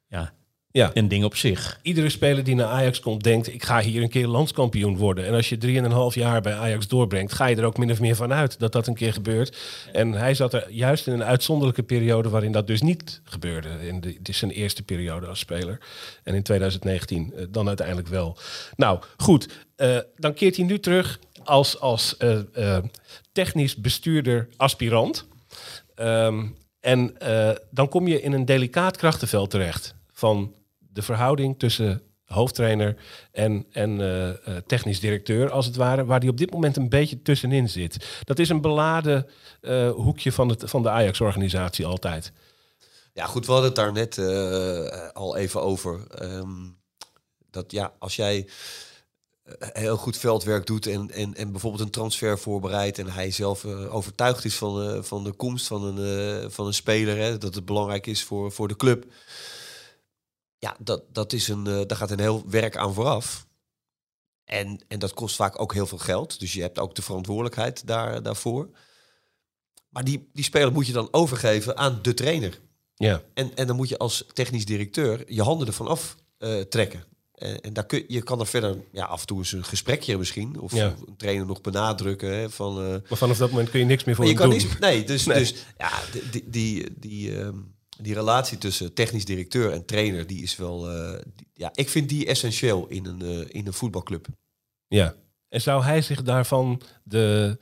ja, Ja. een ding op zich. Iedere speler die naar Ajax komt denkt... ik ga hier een keer landskampioen worden. En als je drieënhalf jaar bij Ajax doorbrengt... ga je er ook min of meer van uit dat dat een keer gebeurt. En hij zat er juist in een uitzonderlijke periode... waarin dat dus niet gebeurde. In de, het is zijn eerste periode als speler. En in 2019 eh, dan uiteindelijk wel. Nou, goed. eh, dan keert hij nu terug als, als eh, technisch bestuurder aspirant. Ehm, en dan kom je in een delicaat krachtenveld terecht van de verhouding tussen hoofdtrainer en, en eh, eh, technisch directeur, als het ware, waar die op dit moment een beetje tussenin zit. Dat is een beladen eh, hoekje van, het, van de Ajax-organisatie altijd. Ja, goed, we hadden het daar net al even over. Ehm, dat ja, als jij heel goed veldwerk doet en, en, en bijvoorbeeld een transfer voorbereidt en hij zelf overtuigd is van, van de komst van een, van een speler, hè, dat het belangrijk is voor, voor de club. Ja, dat, dat is een, eh, daar gaat een heel werk aan vooraf. En, en dat kost vaak ook heel veel geld. Dus je hebt ook de verantwoordelijkheid daar, daarvoor. Maar die, die speler moet je dan overgeven aan de trainer. Ja, En, en dan moet je als technisch directeur je handen ervan af eh, trekken. En, en daar kun, je kan er verder ja, af en toe eens een gesprekje misschien. Of Ja. een trainer nog benadrukken. Hè, van, eh, maar vanaf dat moment kun je niks meer voor je hem kan doen. niet. Nee, dus, Nee. dus ja, die, die, die, die, ehm, die relatie tussen technisch directeur en trainer, die is wel. eh, ja, ik vind die essentieel in een, eh, in een voetbalclub. Ja. En zou hij zich daarvan de,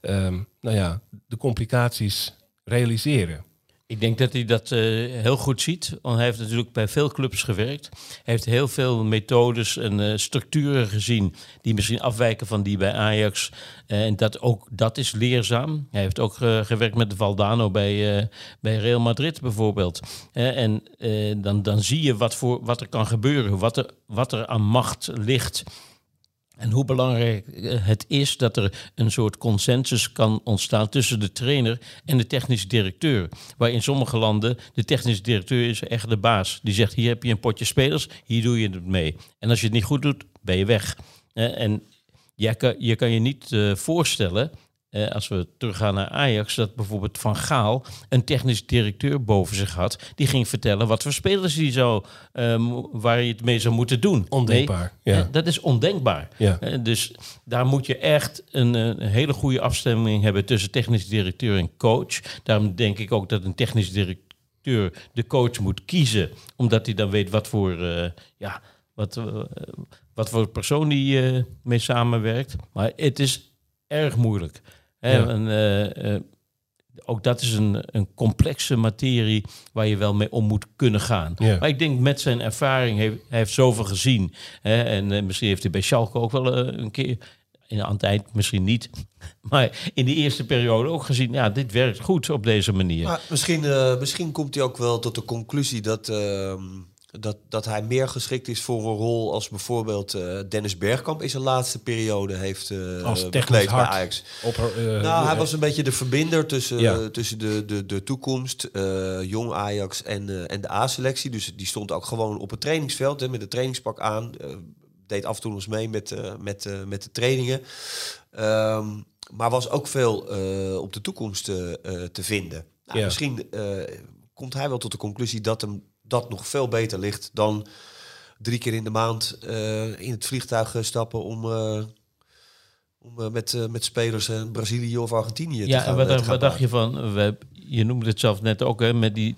ehm, nou ja, de complicaties realiseren? Ik denk dat hij dat eh, heel goed ziet. Hij heeft natuurlijk bij veel clubs gewerkt. Hij heeft heel veel methodes en eh, structuren gezien die misschien afwijken van die bij Ajax. Eh, en dat, ook, dat is leerzaam. Hij heeft ook gewerkt met Valdano bij, bij Real Madrid bijvoorbeeld. En dan, dan zie je wat, voor, wat er kan gebeuren, wat er, wat er aan macht ligt. En hoe belangrijk eh, het is dat er een soort consensus kan ontstaan tussen de trainer en de technische directeur. Waar in sommige landen de technische directeur is echt de baas. Die zegt, hier heb je een potje spelers, hier doe je het mee. En als je het niet goed doet, ben je weg. Eh, En je kan je niet eh, voorstellen, eh, als we teruggaan naar Ajax, dat bijvoorbeeld Van Gaal een technisch directeur boven zich had. Die ging vertellen wat voor spelers hij zou, eh, mo- waar je het mee zou moeten doen. Nee, Ondenkbaar. Ja. eh, dat is ondenkbaar. Ja. Eh, dus daar moet je echt een, eh, een hele goede afstemming hebben tussen technisch directeur en coach. Daarom denk ik ook dat een technisch directeur de coach moet kiezen, omdat hij dan weet wat voor, ja, wat, wat voor persoon die mee samenwerkt. Maar het is erg moeilijk. Hè? Ja. En, eh, eh, ook dat is een, een complexe materie waar je wel mee om moet kunnen gaan. Ja. Maar ik denk met zijn ervaring, heeft, hij heeft zoveel gezien. Hè? En eh, misschien heeft hij bij Schalke ook wel een keer, in aan het eind misschien niet, *laughs* maar in de eerste periode ook gezien, ja, dit werkt goed op deze manier. Maar misschien, eh, misschien komt hij ook wel tot de conclusie dat, ehm, dat, dat hij meer geschikt is voor een rol als bijvoorbeeld eh, Dennis Bergkamp in zijn laatste periode heeft eh Als bekleed bij. Ajax. Op, eh, Nou, hij was een beetje de verbinder tussen, Ja. tussen de, de, de toekomst, jong Ajax en, en de A-selectie. Dus die stond ook gewoon op het trainingsveld hè, met een trainingspak aan. deed af en toe nog eens mee met, met, met de trainingen. Ehm, maar was ook veel op de toekomst te vinden. Nou, Ja. Misschien komt hij wel tot de conclusie dat hem dat nog veel beter ligt dan drie keer in de maand eh, in het vliegtuig eh, stappen om, eh, om met, met spelers in Brazilië of Argentinië te Ja, gaan. en wat, te dacht- gaan wat dacht je van, we, je noemde het zelf net ook, hè, met die,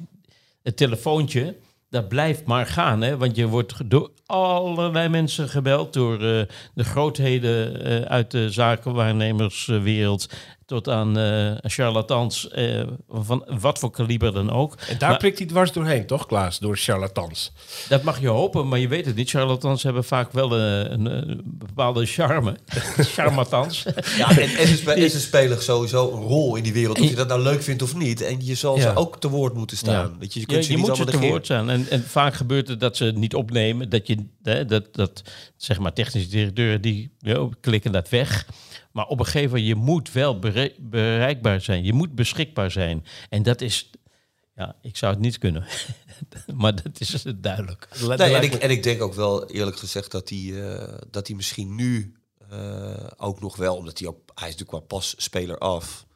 het telefoontje, dat blijft maar gaan. Hè, want je wordt door allerlei mensen gebeld, door de grootheden uit de zakenwaarnemerswereld tot aan eh, charlatans, eh, van wat voor kaliber dan ook. En daar Maar- prikt hij dwars doorheen, toch Klaas? Door charlatans. Dat mag je hopen, maar je weet het niet. Charlatans hebben vaak wel een, een, een bepaalde charme. *laughs* Charmatans. Ja, en, en, ze spe- en ze spelen sowieso een rol in die wereld. Of je dat nou leuk vindt of niet. En je zal Ja. ze ook te woord moeten staan. Ja. Weet je, je kunt ze je niet moet ze te negeren. woord staan. En, en vaak gebeurt het dat ze het niet opnemen. Dat, je, hè, dat, dat zeg maar technische directeuren die ja, klikken dat weg. Maar op een gegeven moment, je moet wel bere- bereikbaar zijn. Je moet beschikbaar zijn. En dat is, ja, ik zou het niet kunnen. *laughs* maar dat is duidelijk. Nee, en, ik, en ik denk ook wel eerlijk gezegd dat hij, eh, dat hij misschien nu eh, ook nog wel, omdat hij ook, hij is natuurlijk qua pas speler af,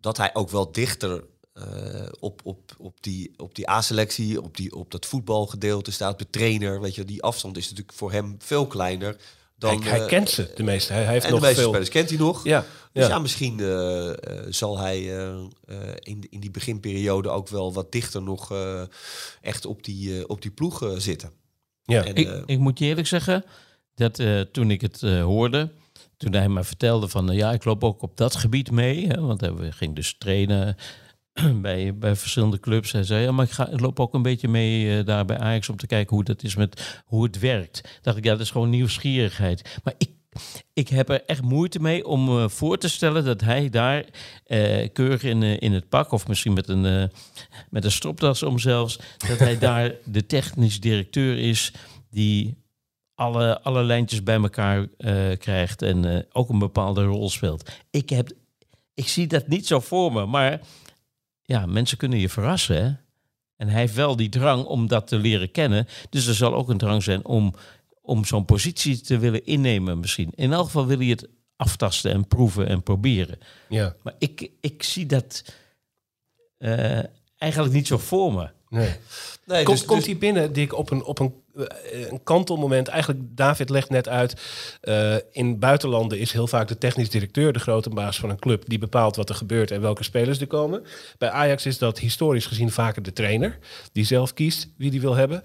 dat hij ook wel dichter eh, op, op, op die, op die A-selectie, op, die, op dat voetbalgedeelte staat, de trainer, weet je, die afstand is natuurlijk voor hem veel kleiner dan... hij, hij eh, kent ze, de meeste. Hij, hij heeft en de nog meeste veel... spelers kent hij nog. Ja, Dus ja, ja. misschien eh, eh, zal hij eh, eh, in, in die beginperiode ook wel wat dichter nog eh, echt op die, eh, op die ploeg eh, zitten. ja. En, Ik, ik moet je eerlijk zeggen, dat eh, toen ik het eh, hoorde, toen hij me vertelde van, ja, ik loop ook op dat gebied mee, hè, want hij ging dus trainen *clears throat* bij, bij verschillende clubs. Hij zei, ja, maar ik, ga, ik loop ook een beetje mee eh, daar bij Ajax om te kijken hoe dat is met hoe het werkt. Dacht ik, ja, dat is gewoon nieuwsgierigheid. Maar ik, ik heb er echt moeite mee om me voor te stellen dat hij daar eh, keurig in, eh, in het pak, of misschien met een, eh, met een stropdas om zelfs, dat hij *laughs* daar de technisch directeur is die alle, alle lijntjes bij elkaar eh, krijgt en eh, ook een bepaalde rol speelt. Ik, heb, ik zie dat niet zo voor me, maar ja, mensen kunnen je verrassen. Hè? En hij heeft wel die drang om dat te leren kennen. Dus er zal ook een drang zijn om, om zo'n positie te willen innemen misschien. In elk geval wil hij het aftasten en proeven en proberen. ja. Maar ik, ik zie dat eh, eigenlijk niet zo voor me. Nee. Nee, Komt, dus- komt dus- hij binnen, Dick, op een, op een eh, een kantelmoment. Eigenlijk, David legt net uit, eh, in buitenlanden is heel vaak de technisch directeur de grote baas van een club die bepaalt wat er gebeurt en welke spelers er komen. Bij Ajax is dat historisch gezien vaker de trainer die zelf kiest wie die wil hebben.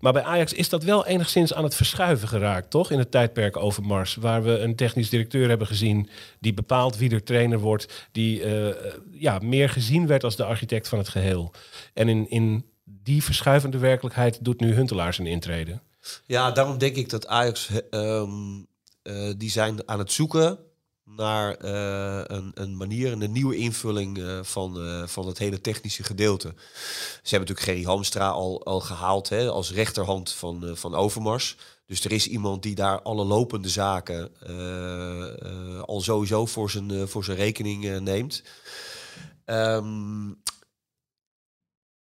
Maar bij Ajax is dat wel enigszins aan het verschuiven geraakt, toch? In het tijdperk Overmars, waar we een technisch directeur hebben gezien die bepaalt wie er trainer wordt, die eh, ja, meer gezien werd als de architect van het geheel. En in, in die verschuivende werkelijkheid doet nu Huntelaar zijn intrede. Ja, daarom denk ik dat Ajax, ehm, eh, die zijn aan het zoeken naar eh, een, een manier, een nieuwe invulling eh, van, van het hele technische gedeelte. Ze hebben natuurlijk Gerry Hamstra al, al gehaald hè, als rechterhand van, van Overmars. Dus er is iemand die daar alle lopende zaken al sowieso voor zijn, voor zijn rekening neemt. Ehm,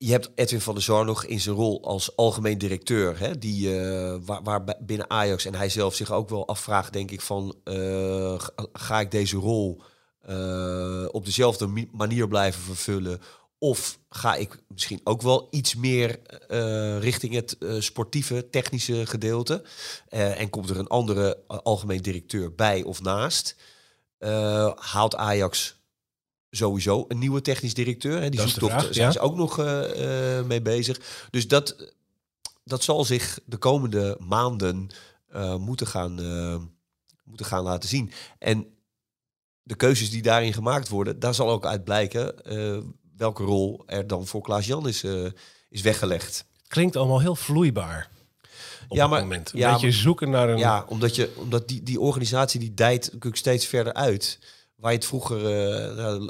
je hebt Edwin van der Sar nog in zijn rol als algemeen directeur. Hè, die, eh, waar, binnen Ajax en hij zelf zich ook wel afvraagt, denk ik, van uh, ga ik deze rol uh, op dezelfde manier blijven vervullen? Of ga ik misschien ook wel iets meer richting het sportieve, technische gedeelte? en komt er een andere algemeen directeur bij of naast? haalt Ajax sowieso een nieuwe technisch directeur. Hè? Die Dat zoektocht vraag, zijn ja. ze ook nog uh, uh, mee bezig. Dus dat, dat zal zich de komende maanden uh, moeten, gaan, moeten gaan laten zien. En de keuzes die daarin gemaakt worden, daar zal ook uit blijken uh, welke rol er dan voor Klaas-Jan is, uh, is weggelegd. Klinkt allemaal heel vloeibaar. Op Ja, het maar- moment. Een ja, beetje zoeken naar een... Ja, omdat, je, omdat die, die organisatie die dijt natuurlijk steeds verder uit. Waar je het vroeger, eh, eh,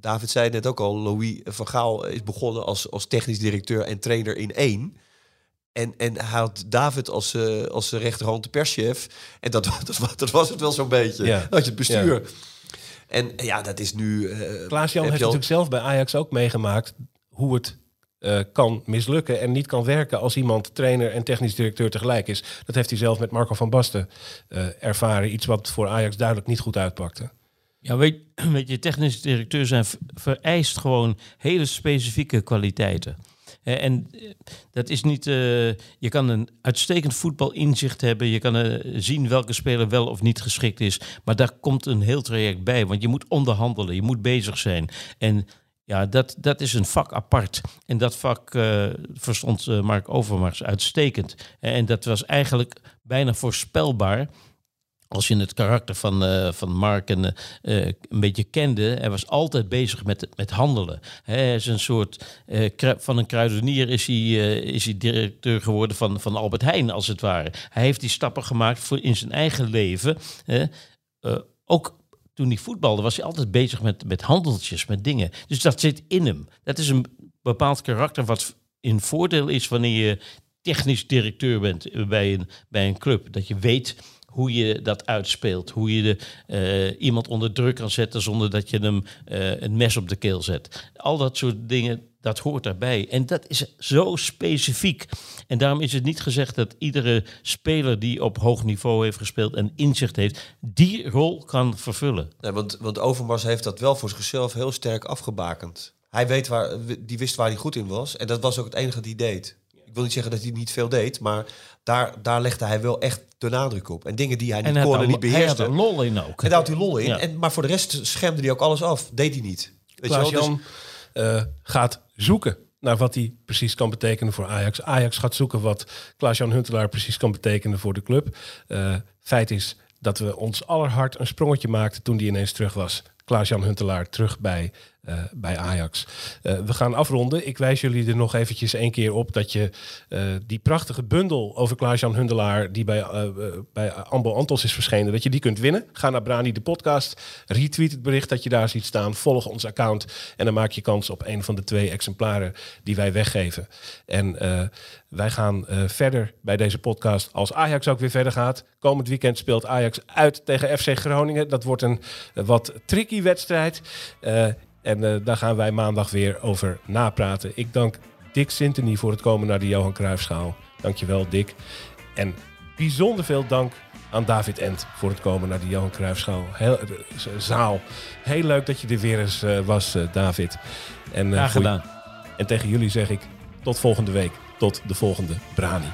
David zei net ook al, Louis van Gaal is begonnen als, als technisch directeur en trainer in één. En, en hij had David als, eh, als rechterhand de perschef. En dat, *laughs* dat, was- dat was het wel zo'n beetje. Ja. Had je het bestuur. En ja, dat is nu... eh, Klaas-Jan heeft al- natuurlijk zelf bij Ajax ook meegemaakt hoe het kan mislukken en niet kan werken als iemand trainer en technisch directeur tegelijk is. Dat heeft hij zelf met Marco van Basten ervaren. Iets wat voor Ajax duidelijk niet goed uitpakte. Ja, weet, *clears throat* weet je, technisch directeur zijn vereist gewoon hele specifieke kwaliteiten. En eh, dat is niet. eh, je kan een uitstekend voetbalinzicht hebben. Je kan eh, zien welke speler wel of niet geschikt is. Maar daar komt een heel traject bij. Want je moet onderhandelen. Je moet bezig zijn. En ja, dat, dat is een vak apart. En dat vak eh, verstond Mark Overmars uitstekend. En dat was eigenlijk bijna voorspelbaar als je het karakter van, eh, van Mark eh, eh, een beetje kende, hij was altijd bezig met, met handelen. Hij is een soort, van een kruidenier is hij, is hij directeur geworden van, van Albert Heijn, als het ware. Hij heeft die stappen gemaakt voor in zijn eigen leven. ook toen hij voetbalde, was hij altijd bezig met, met handeltjes, met dingen. Dus dat zit in hem. Dat is een bepaald karakter wat in voordeel is wanneer je technisch directeur bent bij een, bij een club. Dat je weet hoe je dat uitspeelt. Hoe je de, eh, iemand onder druk kan zetten zonder dat je hem eh, een mes op de keel zet. Al dat soort dingen, dat hoort daarbij. En dat is zo specifiek. En daarom is het niet gezegd dat iedere speler die op hoog niveau heeft gespeeld en inzicht heeft, die rol kan vervullen. Want, want Overmars heeft dat wel voor zichzelf heel sterk afgebakend. Hij weet waar, die wist waar hij goed in was. En dat was ook het enige hij deed. Ik wil niet zeggen dat hij niet veel deed, maar daar, daar legde hij wel echt de nadruk op. En dingen die hij En niet hij kon en niet hij had beheerste. er lol in ook. En daar had hij lol in. Ja. En, maar voor de rest schermde hij ook alles af. Deed hij niet. Weet je wel? Dus- Klaas-Jan eh, gaat zoeken naar wat hij precies kan betekenen voor Ajax. Ajax gaat zoeken wat Klaas-Jan Huntelaar precies kan betekenen voor de club. Eh, feit is dat we ons allerhard een sprongetje maakten toen die ineens terug was. Klaas-Jan Huntelaar terug bij, eh, bij Ajax. Eh, we gaan afronden. Ik wijs jullie er nog eventjes één keer op dat je eh, die prachtige bundel over Klaas-Jan Huntelaar die bij, bij Ambo Antos is verschenen, dat je die kunt winnen. Ga naar Brani de podcast, retweet het bericht dat je daar ziet staan, volg ons account en dan maak je kans op een van de twee exemplaren die wij weggeven. En wij gaan verder bij deze podcast als Ajax ook weer verder gaat. Komend weekend speelt Ajax uit tegen FC Groningen. Dat wordt een wat tricky wedstrijd. En eh, daar gaan wij maandag weer over napraten. Ik dank Dick Sintony voor het komen naar de Johan Cruijffschaal. Dankjewel Dick. En bijzonder veel dank aan David Ent voor het komen naar de Johan Cruijffschaal. Heel, eh, zaal. Heel leuk dat je er weer eens eh, was, David. En, Graag gedaan. en tegen jullie zeg ik tot volgende week. Tot de volgende Brani.